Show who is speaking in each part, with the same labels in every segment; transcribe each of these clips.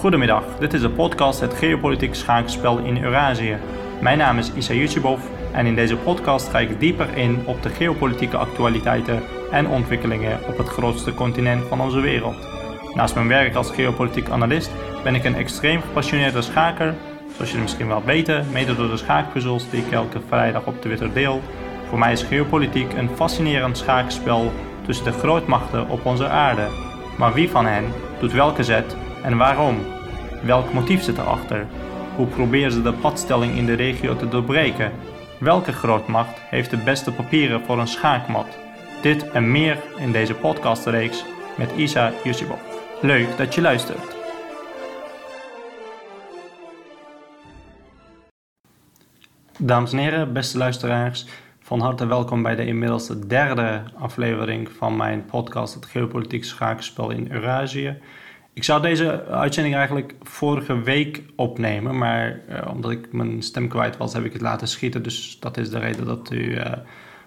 Speaker 1: Goedemiddag, dit is de podcast Het Geopolitiek Schaakspel in Eurazië. Mijn naam is Isa Yusubov en in deze podcast ga ik dieper in op de geopolitieke actualiteiten en ontwikkelingen op het grootste continent van onze wereld. Naast mijn werk als geopolitiek analist ben ik een extreem gepassioneerde schaker, zoals jullie misschien wel weten, mede door de schaakpuzzels die ik elke vrijdag op Twitter deel. Voor mij is geopolitiek een fascinerend schaakspel tussen de grootmachten op onze aarde. Maar wie van hen doet welke zet en waarom? Welk motief zit erachter? Hoe proberen ze de padstelling in de regio te doorbreken? Welke grootmacht heeft de beste papieren voor een schaakmat? Dit en meer in deze podcastreeks met Isa Yusibov. Leuk dat je luistert. Dames en heren, beste luisteraars, van harte welkom bij de inmiddels de derde aflevering van mijn podcast Het Geopolitiek Schaakspel in Eurazië. Ik zou deze uitzending eigenlijk vorige week opnemen, maar uh, omdat ik mijn stem kwijt was, heb ik het laten schieten. Dus dat is de reden dat u uh,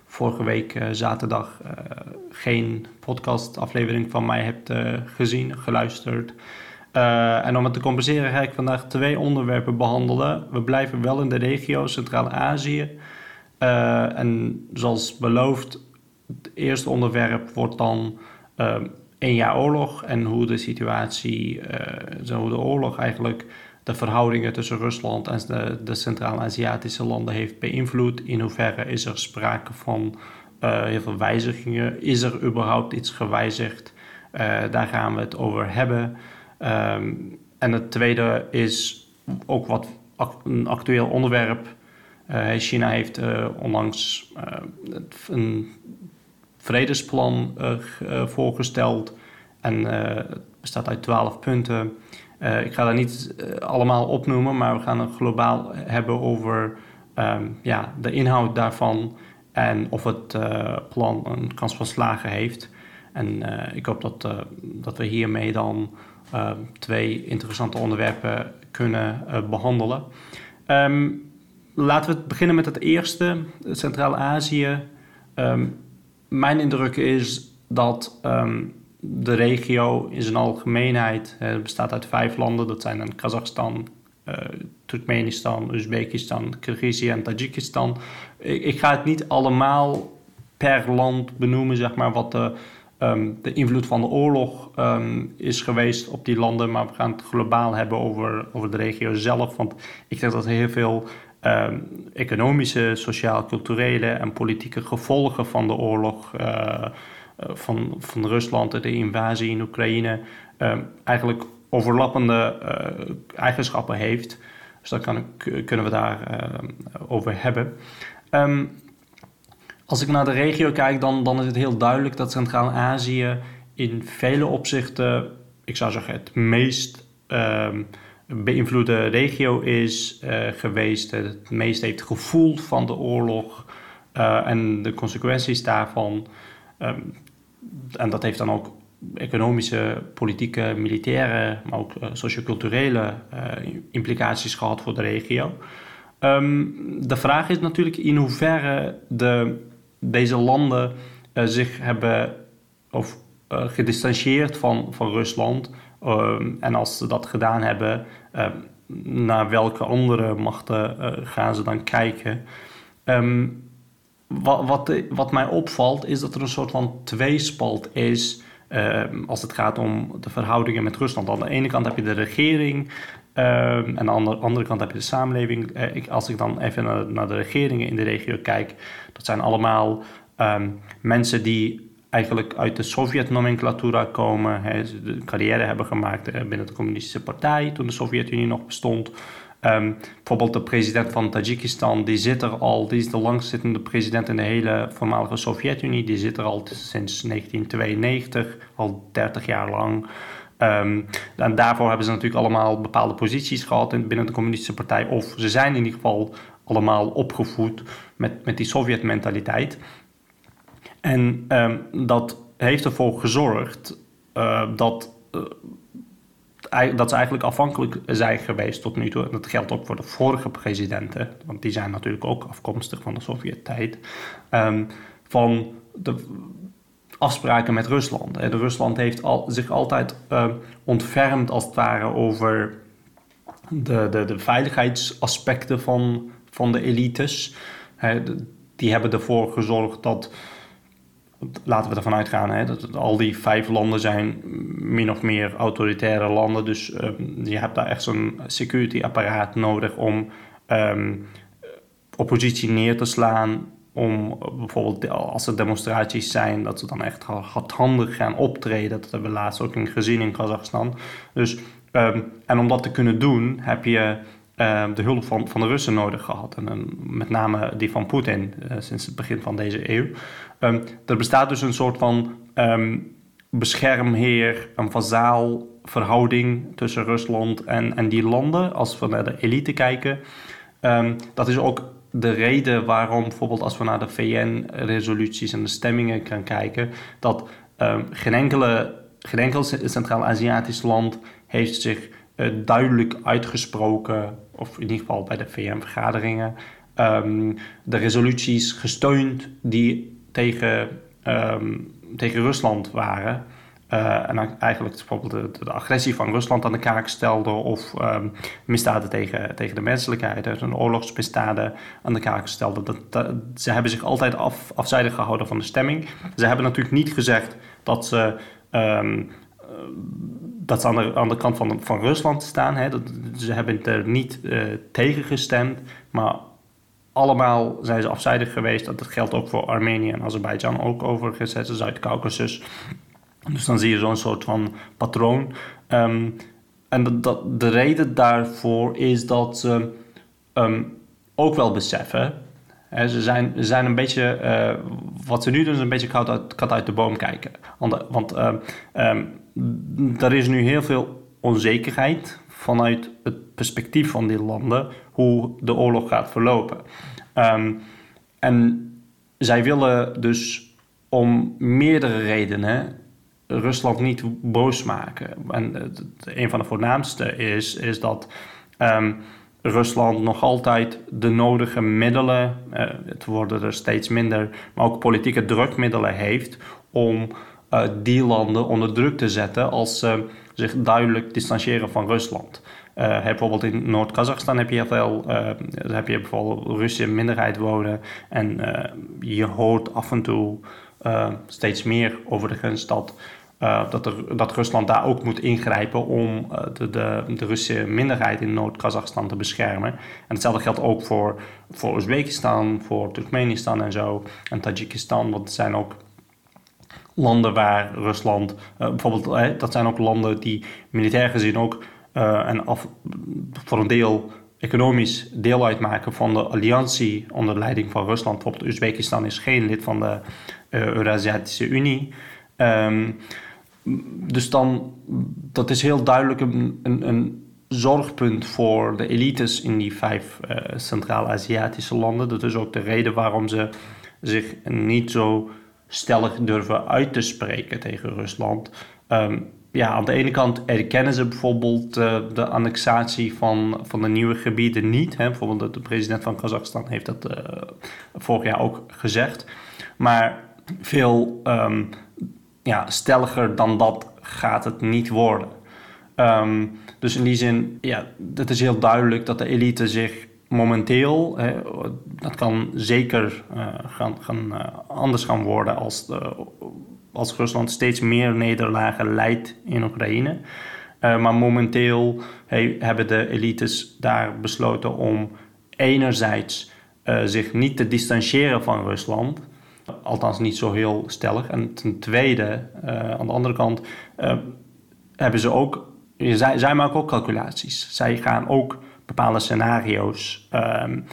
Speaker 1: vorige week uh, zaterdag geen podcastaflevering van mij hebt gezien, geluisterd. en om het te compenseren ga ik vandaag twee onderwerpen behandelen. We blijven wel in de regio Centraal-Azië. en zoals beloofd, het eerste onderwerp wordt dan één jaar oorlog en hoe de situatie, uh, hoe de oorlog eigenlijk de verhoudingen tussen Rusland en de, de Centraal-Aziatische landen heeft beïnvloed. In hoeverre is er sprake van uh, heel veel wijzigingen? Is er überhaupt iets gewijzigd? Uh, daar gaan we het over hebben. Um, en het tweede is ook wat een actueel onderwerp. China heeft onlangs een vredesplan uh, voorgesteld. En uh, het bestaat uit twaalf punten. Ik ga dat niet allemaal opnoemen, maar we gaan het globaal hebben over um, ja, de inhoud daarvan en of het plan een kans van slagen heeft. En ik hoop dat, dat we hiermee dan ehm, twee interessante onderwerpen kunnen behandelen. Um, laten we beginnen met het eerste, Centraal-Azië. Mijn indruk is dat ehm, de regio in zijn algemeenheid bestaat uit vijf landen. Dat zijn dan Kazachstan, uh, Turkmenistan, Oezbekistan, Kyrgyzije en Tajikistan. Ik, ga het niet allemaal per land benoemen, zeg maar, wat de, ehm, de invloed van de oorlog um, is geweest op die landen. Maar we gaan het globaal hebben over, over de regio zelf. Want ik denk dat heel veel uh, economische, sociaal-culturele en politieke gevolgen van de oorlog uh, van, van Rusland en de invasie in Oekraïne uh, eigenlijk overlappende eigenschappen heeft. Dus daar kan kunnen we daar over hebben. Um, als ik naar de regio kijk, dan, dan is het heel duidelijk dat Centraal-Azië in vele opzichten, ik zou zeggen, het meest um, beïnvloede regio is uh, geweest, het meest heeft gevoeld van de oorlog uh, en de consequenties daarvan. Um, en dat heeft dan ook economische, politieke, militaire, maar ook uh, socioculturele implicaties gehad voor de regio. Um, de vraag is natuurlijk in hoeverre de, deze landen zich hebben of gedistanceerd van, van Rusland Ehm, en als ze dat gedaan hebben, ehm, naar welke andere machten uh, gaan ze dan kijken? Ehm, wat, wat, wat, mij opvalt is dat er een soort van tweespalt is als het gaat om de verhoudingen met Rusland. Aan de ene kant heb je de regering en aan de andere kant heb je de samenleving. Uh, ik, als ik dan even naar, de regeringen in de regio kijk, dat zijn allemaal mensen die eigenlijk uit de Sovjet-nomenclatura komen, hè, de carrière hebben gemaakt eh, binnen de Communistische Partij toen de Sovjet-Unie nog bestond. Um, bijvoorbeeld de president van Tajikistan, die zit er al, die is de langstzittende president in de hele voormalige Sovjet-Unie, die zit er al sinds 1992, al 30 jaar lang. Um, en daarvoor hebben ze natuurlijk allemaal bepaalde posities gehad binnen de Communistische Partij, of ze zijn in ieder geval allemaal opgevoed met, met die Sovjet-mentaliteit. En um, dat heeft ervoor gezorgd uh, dat, uh, dat ze eigenlijk afhankelijk zijn geweest tot nu toe. En dat geldt ook voor de vorige presidenten, want die zijn natuurlijk ook afkomstig van de Sovjet-tijd. Um, van de afspraken met Rusland. Rusland heeft al, zich altijd uh, ontfermd als het ware over de, de, de veiligheidsaspecten van, van de elites. die hebben ervoor gezorgd dat, laten we ervan uitgaan, hè, dat al die vijf landen zijn min of meer autoritaire landen. Dus um, je hebt daar echt zo'n security apparaat nodig om um, oppositie neer te slaan. Om bijvoorbeeld als er demonstraties zijn, dat ze dan echt hardhandig gaan optreden. Dat hebben we laatst ook gezien in Kazachstan. Dus, um, en om dat te kunnen doen, heb je de hulp van, van de Russen nodig gehad. En uh, met name die van Poetin uh, sinds het begin van deze eeuw. Um, er bestaat dus een soort van beschermheer, een vazaal verhouding tussen Rusland en, en die landen. Als we naar de elite kijken. Dat is ook de reden waarom bijvoorbeeld als we naar de VN-resoluties en de stemmingen gaan kijken, dat geen, enkele, geen enkel Centraal-Aziatisch land heeft zich duidelijk uitgesproken, of in ieder geval bij de VN-vergaderingen, um, de resoluties gesteund die tegen, um, tegen Rusland waren. Uh, en eigenlijk bijvoorbeeld de, de, agressie van Rusland aan de kaak stelde of um, misdaden tegen, tegen de menselijkheid, dus een oorlogsmisdaden aan de kaak stelde. Dat, ze hebben zich altijd af, afzijdig gehouden van de stemming. Ze hebben natuurlijk niet gezegd dat ze, dat ze aan, de, aan de kant van, van Rusland staan. Hè. Dat, ze hebben er niet uh, tegen gestemd, maar allemaal zijn ze afzijdig geweest. Dat geldt ook voor Armenië en Azerbeidzjan, ook overigens, Zuid-Caucasus. Dus dan zie je zo'n soort van patroon. Um, en dat, de reden daarvoor is dat ze um, ook wel beseffen. Hè, ze, zijn, zijn een beetje. Uh, wat ze nu doen is een beetje kat uit, kat uit de boom kijken. Want, want um, er is nu heel veel onzekerheid vanuit het perspectief van die landen. hoe de oorlog gaat verlopen. en zij willen dus om meerdere redenen Rusland niet boos maken. En een van de voornaamste is, is dat um, Rusland nog altijd de nodige middelen, uh, het worden er steeds minder, maar ook politieke drukmiddelen heeft om uh, die landen onder druk te zetten als ze zich duidelijk distancieren van Rusland. Uh, bijvoorbeeld in Noord-Kazachstan heb je heel veel, uh, heb je bijvoorbeeld Russische minderheid wonen en je hoort af en toe steeds meer overigens dat uh, dat, er, dat Rusland daar ook moet ingrijpen om de, de, de Russische minderheid in Noord-Kazachstan te beschermen. En hetzelfde geldt ook voor, voor Oezbekistan, voor Turkmenistan en zo. En Tajikistan, want zijn ook landen waar Rusland, uh, bijvoorbeeld, dat zijn ook landen die militair gezien ook en af, voor een deel economisch deel uitmaken van de alliantie onder leiding van Rusland. Bijvoorbeeld Oezbekistan is geen lid van de Eurasiatische Unie. Um, dus dan, dat is heel duidelijk een, een, zorgpunt voor de elites in die vijf Centraal-Aziatische landen. Dat is ook de reden waarom ze zich niet zo stellig durven uit te spreken tegen Rusland. Um, ja, aan de ene kant erkennen ze bijvoorbeeld uh, de annexatie van, van de nieuwe gebieden niet. Hè. Bijvoorbeeld de president van Kazachstan heeft dat uh, vorig jaar ook gezegd. Maar veel um, ja, stelliger dan dat gaat het niet worden. Um, dus in die zin, ja, het is heel duidelijk dat de elite zich momenteel, dat kan zeker uh, gaan, gaan, uh, anders gaan worden als, de, als Rusland steeds meer nederlagen leidt in Oekraïne. Maar momenteel hebben de elites daar besloten om enerzijds zich niet te distancieren van Rusland, Althans niet zo heel stellig. En ten tweede, aan de andere kant, hebben ze ook... Zij maken ook calculaties. Zij gaan ook bepaalde scenario's um,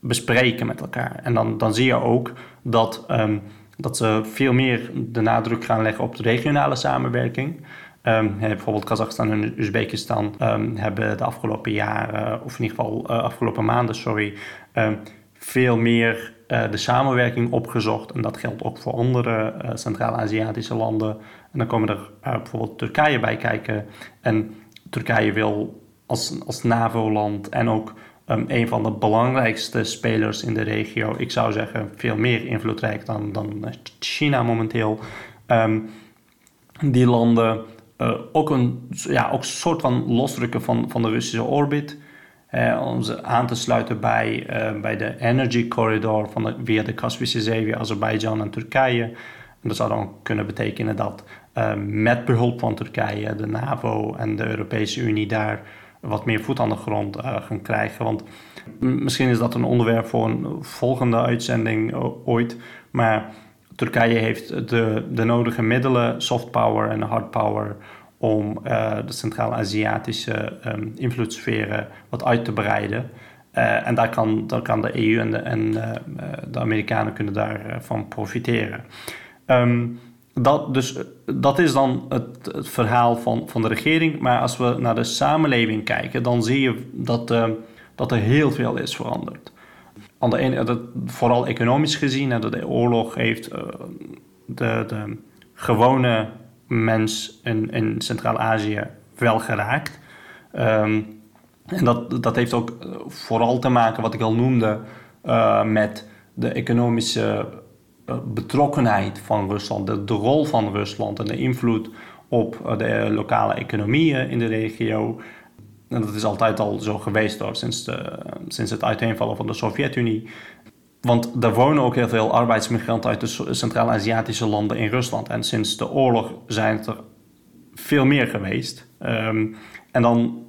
Speaker 1: bespreken met elkaar. En dan, dan zie je ook dat, um, dat ze veel meer de nadruk gaan leggen op de regionale samenwerking. Um, bijvoorbeeld Kazachstan en Uzbekistan hebben de afgelopen jaren, of in ieder geval uh, afgelopen maanden, sorry, veel meer uh, de samenwerking opgezocht. En dat geldt ook voor andere uh, Centraal-Aziatische landen. En dan komen er bijvoorbeeld Turkije bij kijken. En Turkije wil als, als NAVO-land en ook um, een van de belangrijkste spelers in de regio, ik zou zeggen veel meer invloedrijk dan, dan China momenteel, ehm, die landen ook een ja, ook soort van losdrukken van, van de Russische orbit. om ze aan te sluiten bij, bij de energy corridor van via de Kaspische Zee, via Azerbeidzjan en Turkije. En dat zou dan kunnen betekenen dat met behulp van Turkije de NAVO en de Europese Unie daar wat meer voet aan de grond uh, gaan krijgen. Want misschien is dat een onderwerp voor een volgende uitzending ooit. Maar Turkije heeft de, de nodige middelen, soft power en hard power, om uh, de Centraal-Aziatische um, invloedssferen wat uit te breiden. En daar kan, daar kan de EU en de, en, de Amerikanen kunnen daarvan profiteren. Um, dat, dus, dat is dan het, verhaal van, van de regering. Maar als we naar de samenleving kijken, dan zie je dat, uh, dat er heel veel is veranderd. Aan de ene, dat, vooral economisch gezien, dat de oorlog heeft uh, de, de gewone mens in, in Centraal-Azië wel geraakt. Um, en dat, dat heeft ook vooral te maken, wat ik al noemde, met de economische eh, betrokkenheid van Rusland, de, rol van Rusland en de invloed op eh, de lokale economieën in de regio. Dat is altijd al zo geweest hoor, sinds, de, sinds het uiteenvallen van de Sovjet-Unie. Want er wonen ook heel veel arbeidsmigranten uit de Centraal-Aziatische landen in Rusland. En sinds de oorlog zijn het er veel meer geweest. Um, en dan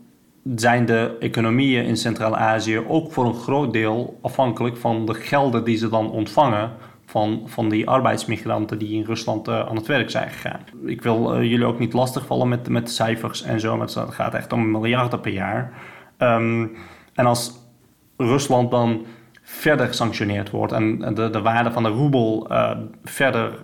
Speaker 1: zijn de economieën in Centraal-Azië ook voor een groot deel afhankelijk van de gelden die ze dan ontvangen van, van die arbeidsmigranten die in Rusland uh, aan het werk zijn gegaan. Ik wil uh, jullie ook niet lastigvallen met, met cijfers en zo, maar het gaat echt om miljarden per jaar. Um, en als Rusland dan verder gesanctioneerd wordt en de, de waarde van de roebel uh, verder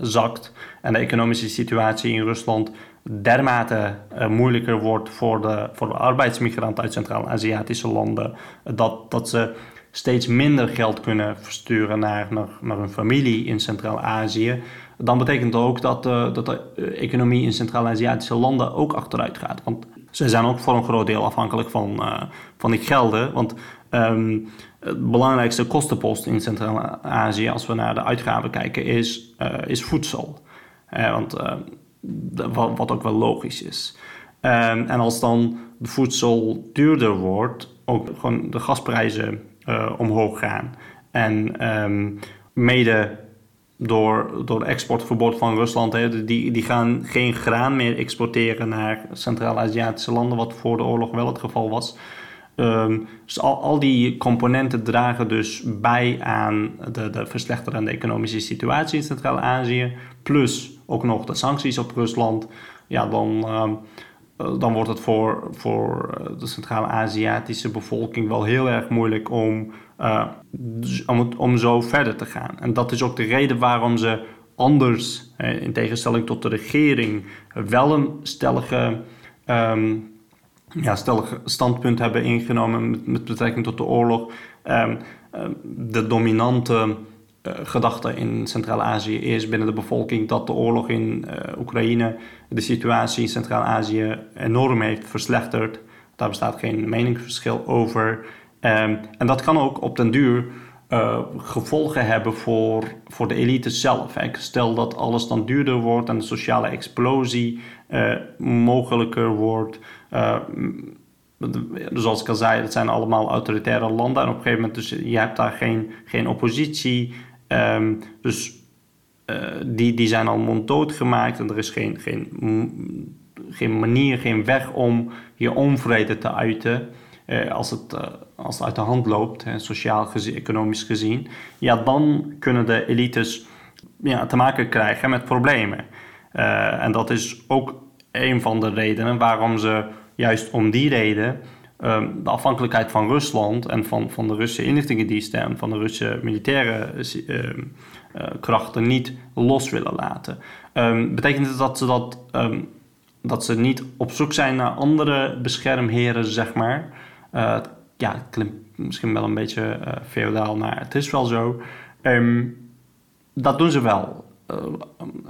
Speaker 1: zakt en de economische situatie in Rusland dermate moeilijker wordt voor de, voor de arbeidsmigranten uit Centraal-Aziatische landen, dat, dat ze steeds minder geld kunnen versturen naar, naar, naar hun familie in Centraal-Azië, dan betekent dat ook dat, uh, dat de eh, economie in Centraal-Aziatische landen ook achteruit gaat. Want ze zijn ook voor een groot deel afhankelijk van, uh, van die gelden. Want um, het belangrijkste kostenpost in Centraal-Azië, als we naar de uitgaven kijken, is, uh, is voedsel. want wat, wat, ook wel logisch is. Um, en als dan de voedsel duurder wordt, ook gewoon de gasprijzen uh, omhoog gaan. En um, mede door, door het exportverbod van Rusland, hè, die, die gaan geen graan meer exporteren naar Centraal-Aziatische landen, wat voor de oorlog wel het geval was. Um, dus al, al die componenten dragen dus bij aan de, de verslechterende economische situatie in Centraal-Azië, plus ook nog de sancties op Rusland. Ja, dan. Um, eh, dan wordt het voor, voor eh, de Centraal-Aziatische bevolking wel heel erg moeilijk om, uh, om, om zo verder te gaan. En dat is ook de reden waarom ze anders, in tegenstelling tot de regering, wel een stellige, um, ja, stellige standpunt hebben ingenomen met, met betrekking tot de oorlog. Um, de dominante gedachte in Centraal-Azië is binnen de bevolking dat de oorlog in uh, Oekraïne de situatie in Centraal-Azië enorm heeft verslechterd. Daar bestaat geen meningsverschil over. Um, en dat kan ook op den duur uh, gevolgen hebben voor, voor de elite zelf. Stel dat alles dan duurder wordt en de sociale explosie mogelijker wordt. zoals ik al zei, het zijn allemaal autoritaire landen. En op een gegeven moment, dus je hebt daar geen, geen oppositie. Um, dus uh, die, die zijn al monddood gemaakt en er is geen, geen, geen manier, geen weg om je onvrede te uiten. Uh, als, het, uh, als het uit de hand loopt, hè, sociaal, gezien, economisch gezien, ja, dan kunnen de elites ja, te maken krijgen met problemen. en dat is ook een van de redenen waarom ze juist om die reden Ehm, de afhankelijkheid van Rusland en van, van de Russische inlichtingendiensten en van de Russische militaire uh, krachten niet los willen laten. Um, betekent het dat ze, dat, dat ze niet op zoek zijn naar andere beschermheren, zeg maar? Uh, ja, het klinkt misschien wel een beetje feodaal, maar het is wel zo. dat doen ze wel.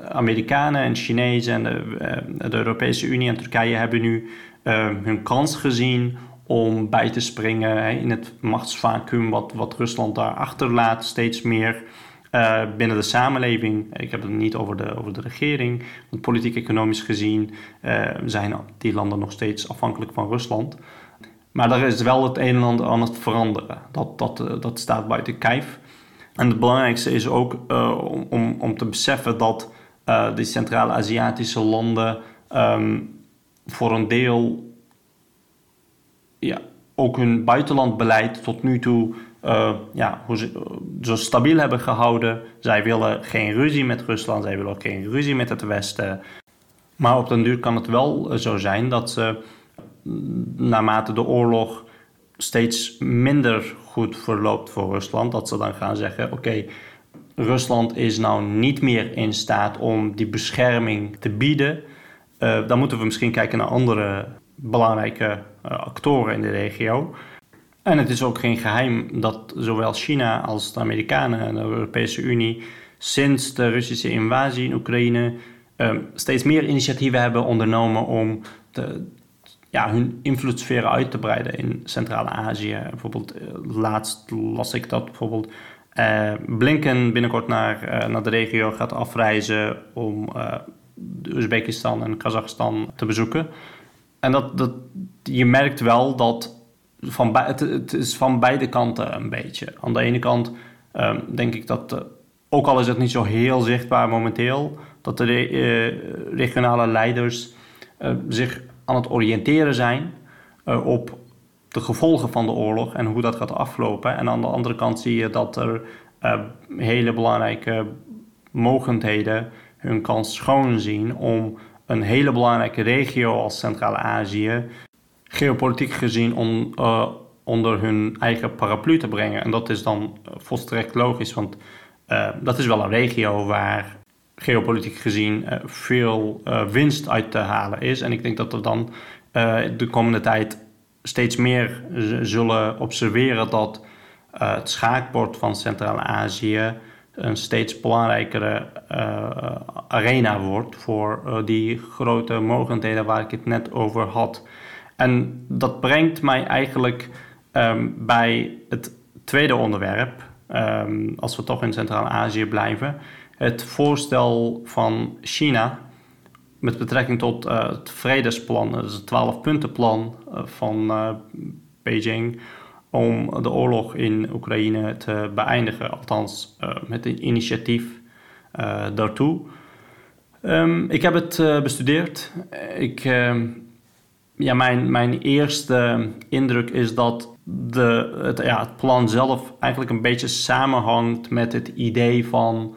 Speaker 1: Amerikanen en Chinezen en de, de, Europese Unie en Turkije hebben nu hun kans gezien om bij te springen in het machtsvacuum wat, wat Rusland daar achterlaat steeds meer. uh, binnen de samenleving. Ik heb het niet over de, over de regering. Want politiek-economisch gezien uh, zijn die landen nog steeds afhankelijk van Rusland. Maar er is wel het een en ander aan het veranderen. Dat, dat, dat staat buiten kijf. En het belangrijkste is ook om, om te beseffen dat die Centraal-Aziatische landen um, voor een deel ja, ook hun buitenlandbeleid tot nu toe uh, ja, ze, zo stabiel hebben gehouden. Zij willen geen ruzie met Rusland, zij willen ook geen ruzie met het Westen. Maar op den duur kan het wel zo zijn dat ze naarmate de oorlog steeds minder goed verloopt voor Rusland, dat ze dan gaan zeggen: oké, Rusland is nou niet meer in staat om die bescherming te bieden. Dan moeten we misschien kijken naar andere belangrijke uh, actoren in de regio. En het is ook geen geheim dat zowel China als de Amerikanen en de Europese Unie sinds de Russische invasie in Oekraïne uh, steeds meer initiatieven hebben ondernomen om de, ja, hun invloedssferen uit te breiden in Centraal-Azië. Bijvoorbeeld, laatst las ik dat bijvoorbeeld Blinken binnenkort naar, naar de regio gaat afreizen om Oezbekistan en Kazachstan te bezoeken. En dat, dat, je merkt wel dat van het, het is van beide kanten een beetje. Aan de ene kant um, denk ik dat, uh, ook al is het niet zo heel zichtbaar momenteel, dat de re uh, regionale leiders uh, zich aan het oriënteren zijn op de gevolgen van de oorlog en hoe dat gaat aflopen. En aan de andere kant zie je dat er hele belangrijke mogendheden hun kans schoon zien om een hele belangrijke regio als Centraal-Azië geopolitiek gezien on, uh, onder hun eigen paraplu te brengen. En dat is dan volstrekt logisch, want uh, dat is wel een regio waar geopolitiek gezien uh, veel winst uit te halen is. En ik denk dat we dan de komende tijd steeds meer zullen observeren dat het schaakbord van Centraal-Azië een steeds belangrijkere uh, arena wordt voor uh, die grote mogelijkheden waar ik het net over had. En dat brengt mij eigenlijk um, bij het tweede onderwerp, um, als we toch in Centraal-Azië blijven, het voorstel van China met betrekking tot uh, het vredesplan, dus het 12-puntenplan van Beijing om de oorlog in Oekraïne te beëindigen, althans uh, met een initiatief uh, daartoe. Um, ik heb het uh, bestudeerd. Ik, ehm, ja, mijn, mijn eerste indruk is dat de, het, ja, het plan zelf eigenlijk een beetje samenhangt met het idee van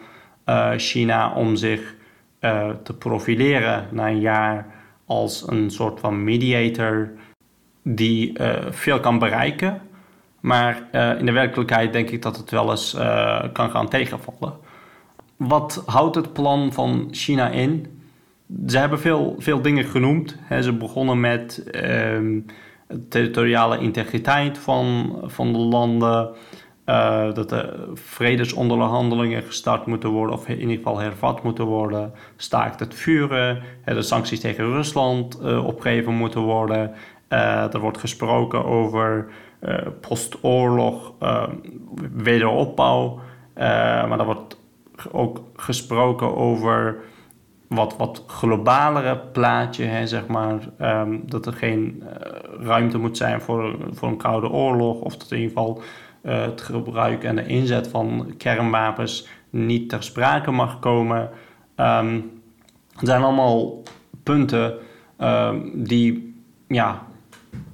Speaker 1: China om zich te profileren na een jaar als een soort van mediator die veel kan bereiken maar uh, in de werkelijkheid denk ik dat het wel eens uh, kan gaan tegenvallen. Wat houdt het plan van China in? Ze hebben veel, veel dingen genoemd. Ze begonnen met uh, territoriale integriteit van, van de landen. Uh, dat de vredesonderhandelingen gestart moeten worden, of in ieder geval hervat moeten worden. Staakt het vuren, de sancties tegen Rusland opgegeven moeten worden. Er wordt gesproken over postoorlog, uh, wederopbouw. maar er wordt ook gesproken over wat, wat globalere plaatje, hè, zeg maar. Um, dat er geen ruimte moet zijn voor, voor een koude oorlog. Of dat in ieder geval het gebruik en de inzet van kernwapens niet ter sprake mag komen. Um, het zijn allemaal punten die ja,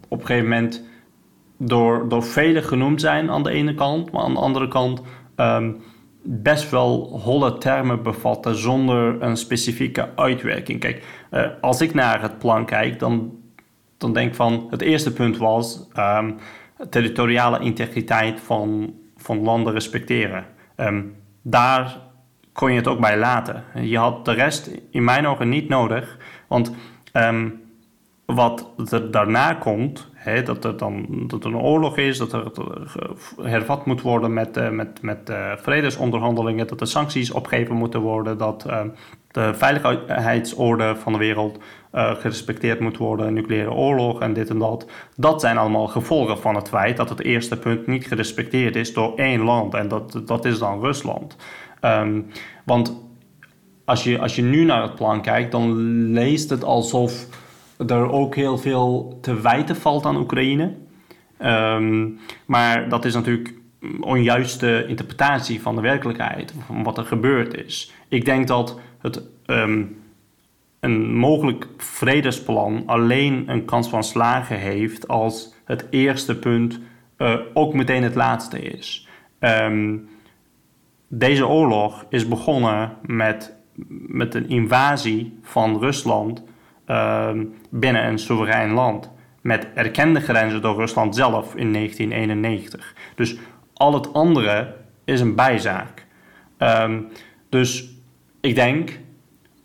Speaker 1: op een gegeven moment door, door velen genoemd zijn aan de ene kant, maar aan de andere kant um, best wel holle termen bevatten zonder een specifieke uitwerking. Kijk, uh, als ik naar het plan kijk, dan, dan denk ik van het eerste punt was um, territoriale integriteit van, van landen respecteren. Um, daar kon je het ook bij laten. Je had de rest in mijn ogen niet nodig, want wat er daarna komt, hè, dat, er dan, dat een oorlog is, dat er hervat moet worden met, uh, met, met uh, vredesonderhandelingen, dat er sancties opgegeven moeten worden, dat uh, de veiligheidsorde van de wereld gerespecteerd moet worden, nucleaire oorlog en dit en dat. Dat zijn allemaal gevolgen van het feit dat het eerste punt niet gerespecteerd is door één land en dat, dat is dan Rusland. Ehm, want als je, als je nu naar het plan kijkt, dan leest het alsof er ook heel veel te wijten valt aan Oekraïne. Ehm, maar dat is natuurlijk een onjuiste interpretatie van de werkelijkheid, van wat er gebeurd is. Ik denk dat het ehm, een mogelijk vredesplan alleen een kans van slagen heeft als het eerste punt uh, ook meteen het laatste is. Um, deze oorlog is begonnen met, met een invasie van Rusland binnen een soeverein land. Met erkende grenzen door Rusland zelf in 1991. Dus al het andere is een bijzaak. Um, dus ik denk,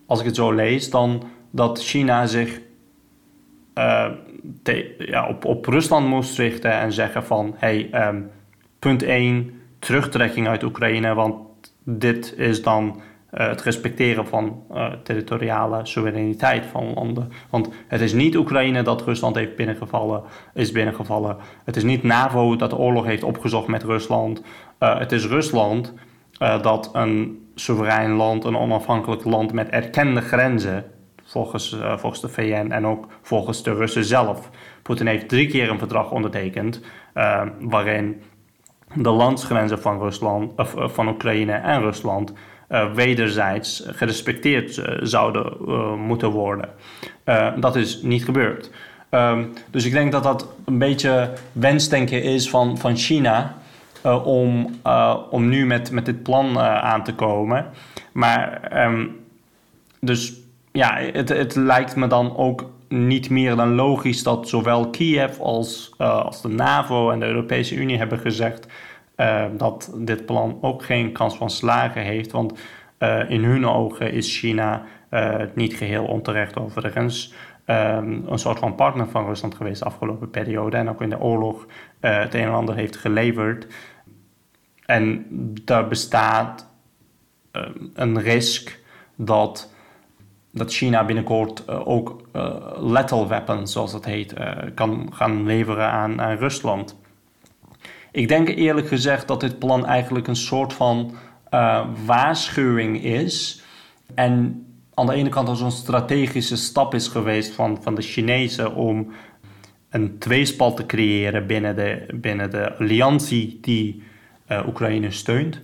Speaker 1: als ik het zo lees, dan dat China zich te, ja, op, op Rusland moest richten en zeggen van hey, um, punt 1, terugtrekking uit Oekraïne, want dit is dan uh, het respecteren van uh, territoriale soevereiniteit van landen. Want het is niet Oekraïne dat Rusland heeft binnengevallen, is binnengevallen. Het is niet NAVO dat de oorlog heeft opgezocht met Rusland. Uh, het is Rusland dat een soeverein land, een onafhankelijk land met erkende grenzen, volgens, volgens de VN en ook volgens de Russen zelf. Poetin heeft drie keer een verdrag ondertekend waarin de landsgrenzen van, Rusland, of, van Oekraïne en Rusland uh, wederzijds gerespecteerd uh, zouden uh, moeten worden. dat is niet gebeurd. Um, dus ik denk dat dat een beetje wensdenken is van, van China om, om nu met, met dit plan aan te komen. Maar um, dus ja, het, het lijkt me dan ook niet meer dan logisch dat zowel Kiev als, als de NAVO en de Europese Unie hebben gezegd uh, dat dit plan ook geen kans van slagen heeft. Want uh, in hun ogen is China uh, niet geheel onterecht overigens um, een soort van partner van Rusland geweest de afgelopen periode. En ook in de oorlog het een en ander heeft geleverd. En daar bestaat een risk dat, dat China binnenkort ook lethal weapons, zoals het heet, kan gaan leveren aan, aan Rusland. Ik denk eerlijk gezegd dat dit plan eigenlijk een soort van uh, waarschuwing is. En aan de ene kant als een strategische stap is geweest van, van de Chinezen om een tweespal te creëren binnen de, binnen de alliantie die uh, Oekraïne steunt.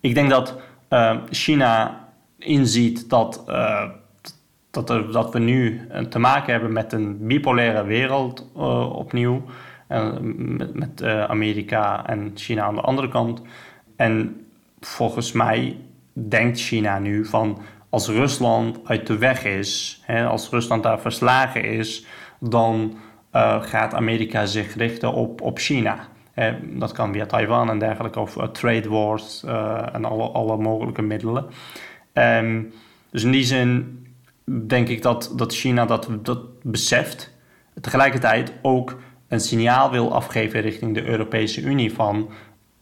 Speaker 1: Ik denk dat uh, China inziet dat, dat, dat we nu te maken hebben met een bipolaire wereld opnieuw. Met, met Amerika en China aan de andere kant. En volgens mij denkt China nu van als Rusland uit de weg is, hè, als Rusland daar verslagen is, dan uh, gaat Amerika zich richten op, op China. dat kan via Taiwan en dergelijke, of uh, trade wars en alle, alle mogelijke middelen. Um, dus in die zin denk ik dat, dat China dat, dat beseft. Tegelijkertijd ook een signaal wil afgeven richting de Europese Unie van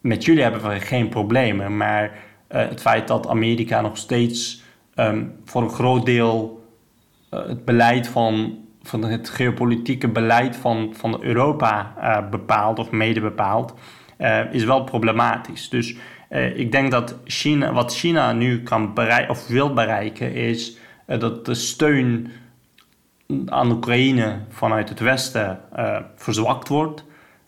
Speaker 1: met jullie hebben we geen problemen. Maar uh, het feit dat Amerika nog steeds um, voor een groot deel uh, het beleid van, van het geopolitieke beleid van, van Europa uh, bepaalt of mede bepaalt, is wel problematisch. Dus ik denk dat China, wat China nu kan bereiken of wil bereiken, is dat de steun aan Oekraïne vanuit het Westen verzwakt wordt.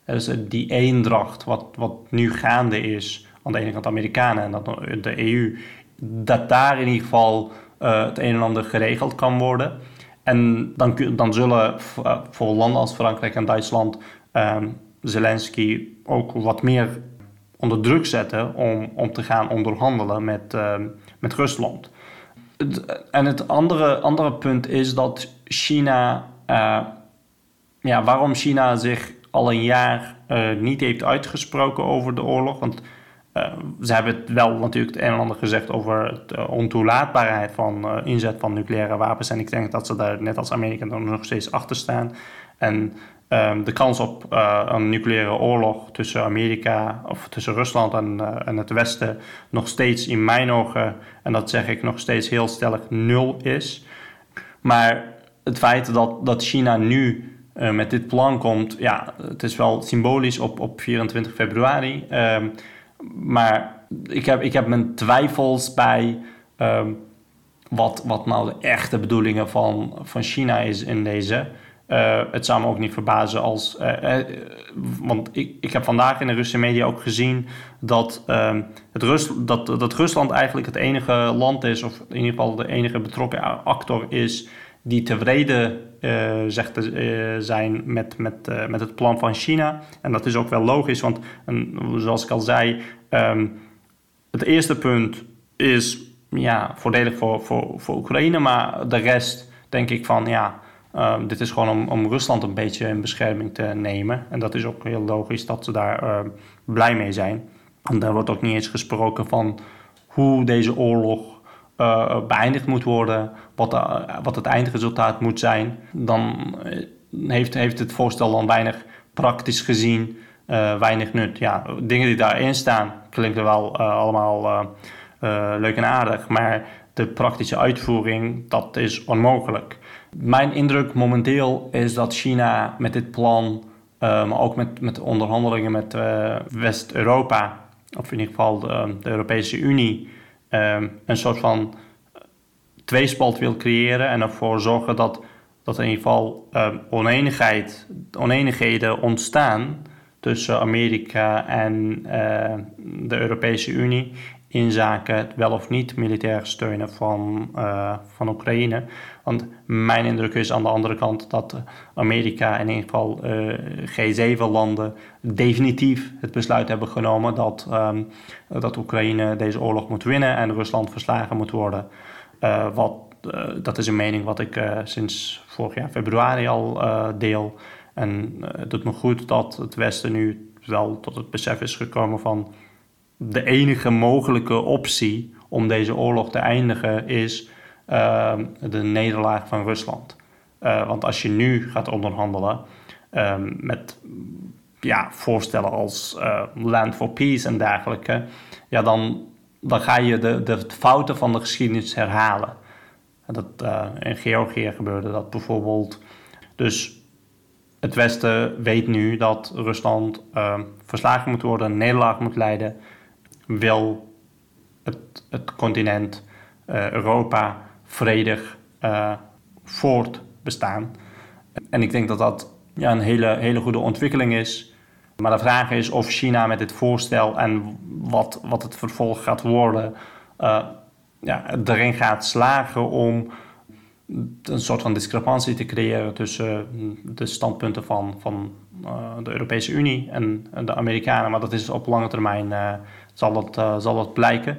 Speaker 1: Dus die eendracht, wat, wat nu gaande is aan de ene kant de Amerikanen en de EU, dat daar in ieder geval uh, het een en ander geregeld kan worden. En dan, dan zullen eh, voor landen als Frankrijk en Duitsland um, Zelensky ook wat meer onder druk zetten om, om te gaan onderhandelen met, uh, met Rusland. En het andere, andere punt is dat China, uh, ja, waarom China zich al een jaar uh, niet heeft uitgesproken over de oorlog. Want uh, ze hebben het wel natuurlijk het een en ander gezegd over de ontoelaatbaarheid van inzet van nucleaire wapens. En ik denk dat ze daar net als Amerika nog steeds achter staan. En um, de kans op een nucleaire oorlog tussen Amerika of tussen Rusland en, en het Westen nog steeds in mijn ogen, en dat zeg ik nog steeds heel stellig, nul is. Maar het feit dat, dat China nu uh, met dit plan komt, ja, het is wel symbolisch op, op 24 februari. Uh, maar ik heb, ik heb mijn twijfels bij ehm, wat, wat nou de echte bedoelingen van, van China is in deze. Uh, het zou me ook niet verbazen als. Uh, want ik, ik heb vandaag in de Russische media ook gezien dat, ehm, het Rus, dat, dat Rusland eigenlijk het enige land is, of in ieder geval de enige betrokken actor is, die tevreden zegt te zijn met, met, met het plan van China. En dat is ook wel logisch, want zoals ik al zei, um, het eerste punt is ja, voordelig voor, voor, voor Oekraïne, maar de rest denk ik van ja. Um, dit is gewoon om, om, Rusland een beetje in bescherming te nemen. En dat is ook heel logisch dat ze daar uh, blij mee zijn. En daar wordt ook niet eens gesproken van hoe deze oorlog uh, beëindigd moet worden, wat, uh, wat het eindresultaat moet zijn. Dan eh, heeft, heeft het voorstel dan weinig praktisch gezien, weinig nut. Ja, dingen die daarin staan klinken wel allemaal leuk en aardig, maar de praktische uitvoering, dat is onmogelijk. Mijn indruk momenteel is dat China met dit plan, maar ook met, met onderhandelingen met West-Europa, of in ieder geval de Europese Unie, uh, een soort van tweespalt wil creëren en ervoor zorgen dat, dat in ieder geval oneenigheid, oneenigheden ontstaan tussen Amerika en de Europese Unie in zaken het wel of niet militair steunen van, uh, van Oekraïne. Want mijn indruk is aan de andere kant dat Amerika in ieder geval uh, G7-landen definitief het besluit hebben genomen dat, um, dat Oekraïne deze oorlog moet winnen en Rusland verslagen moet worden. Uh, wat, dat is een mening wat ik sinds vorig jaar februari al deel. En het doet me goed dat het Westen nu wel tot het besef is gekomen van de enige mogelijke optie om deze oorlog te eindigen is uh, de nederlaag van Rusland. Uh, want als je nu gaat onderhandelen uh, met ja, voorstellen als eh, Land for Peace en dergelijke, ja, dan, dan ga je de, de fouten van de geschiedenis herhalen. Dat, eh, in Georgië gebeurde dat bijvoorbeeld. Dus het Westen weet nu dat Rusland ehm, verslagen moet worden, een nederlaag moet leiden wil het, het continent uh, Europa vredig uh, voortbestaan. En ik denk dat dat ja, een hele, hele goede ontwikkeling is. Maar de vraag is of China met dit voorstel en wat, wat het vervolg gaat worden, uh, ja, erin gaat slagen om een soort van discrepantie te creëren tussen de standpunten van, van de Europese Unie en de Amerikanen. Maar dat is op lange termijn zal het, uh, zal blijken.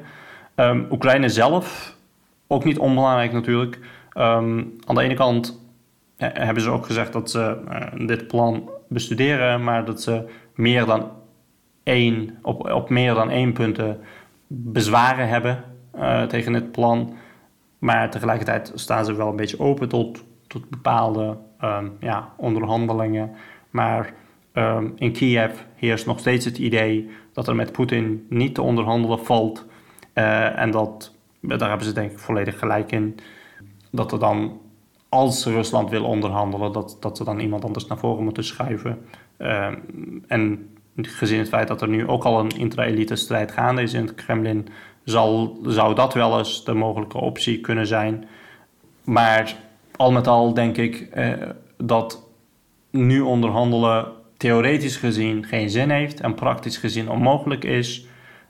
Speaker 1: Um, Oekraïne zelf, ook niet onbelangrijk natuurlijk. Um, aan de ene kant hebben ze ook gezegd dat ze uh, dit plan bestuderen, maar dat ze meer dan één, op, op meer dan één punten bezwaren hebben uh, tegen het plan. Maar tegelijkertijd staan ze wel een beetje open tot, tot bepaalde um, ja, onderhandelingen. Maar um, in Kiev heerst nog steeds het idee dat er met Poetin niet te onderhandelen valt. Uh, en dat, daar hebben ze denk ik volledig gelijk in, dat er dan, als Rusland wil onderhandelen, dat, dat ze dan iemand anders naar voren moeten schuiven. Uh, en gezien het feit dat er nu ook al een intra-elite strijd gaande is in het Kremlin, zal, zou dat wel eens de mogelijke optie kunnen zijn. Maar al met al denk ik uh, dat nu onderhandelen theoretisch gezien geen zin heeft en praktisch gezien onmogelijk is.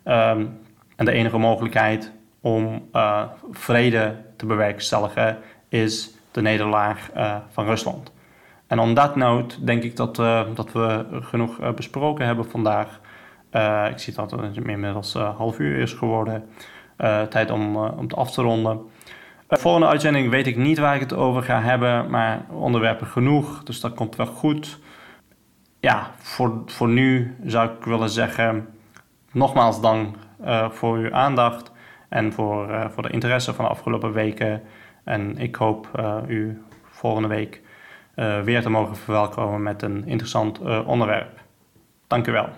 Speaker 1: Um, en de enige mogelijkheid om uh, vrede te bewerkstelligen is de nederlaag uh, van Rusland. En on that note denk ik dat, uh, dat we genoeg besproken hebben vandaag. ik zie dat het inmiddels half uur is geworden. tijd om, om te af te ronden. volgende uitzending weet ik niet waar ik het over ga hebben, maar onderwerpen genoeg, dus dat komt wel goed ja, voor, voor nu zou ik willen zeggen, nogmaals dank uh, voor uw aandacht en voor, uh, voor de interesse van de afgelopen weken. En ik hoop uh, u volgende week weer te mogen verwelkomen met een interessant onderwerp. Dank u wel.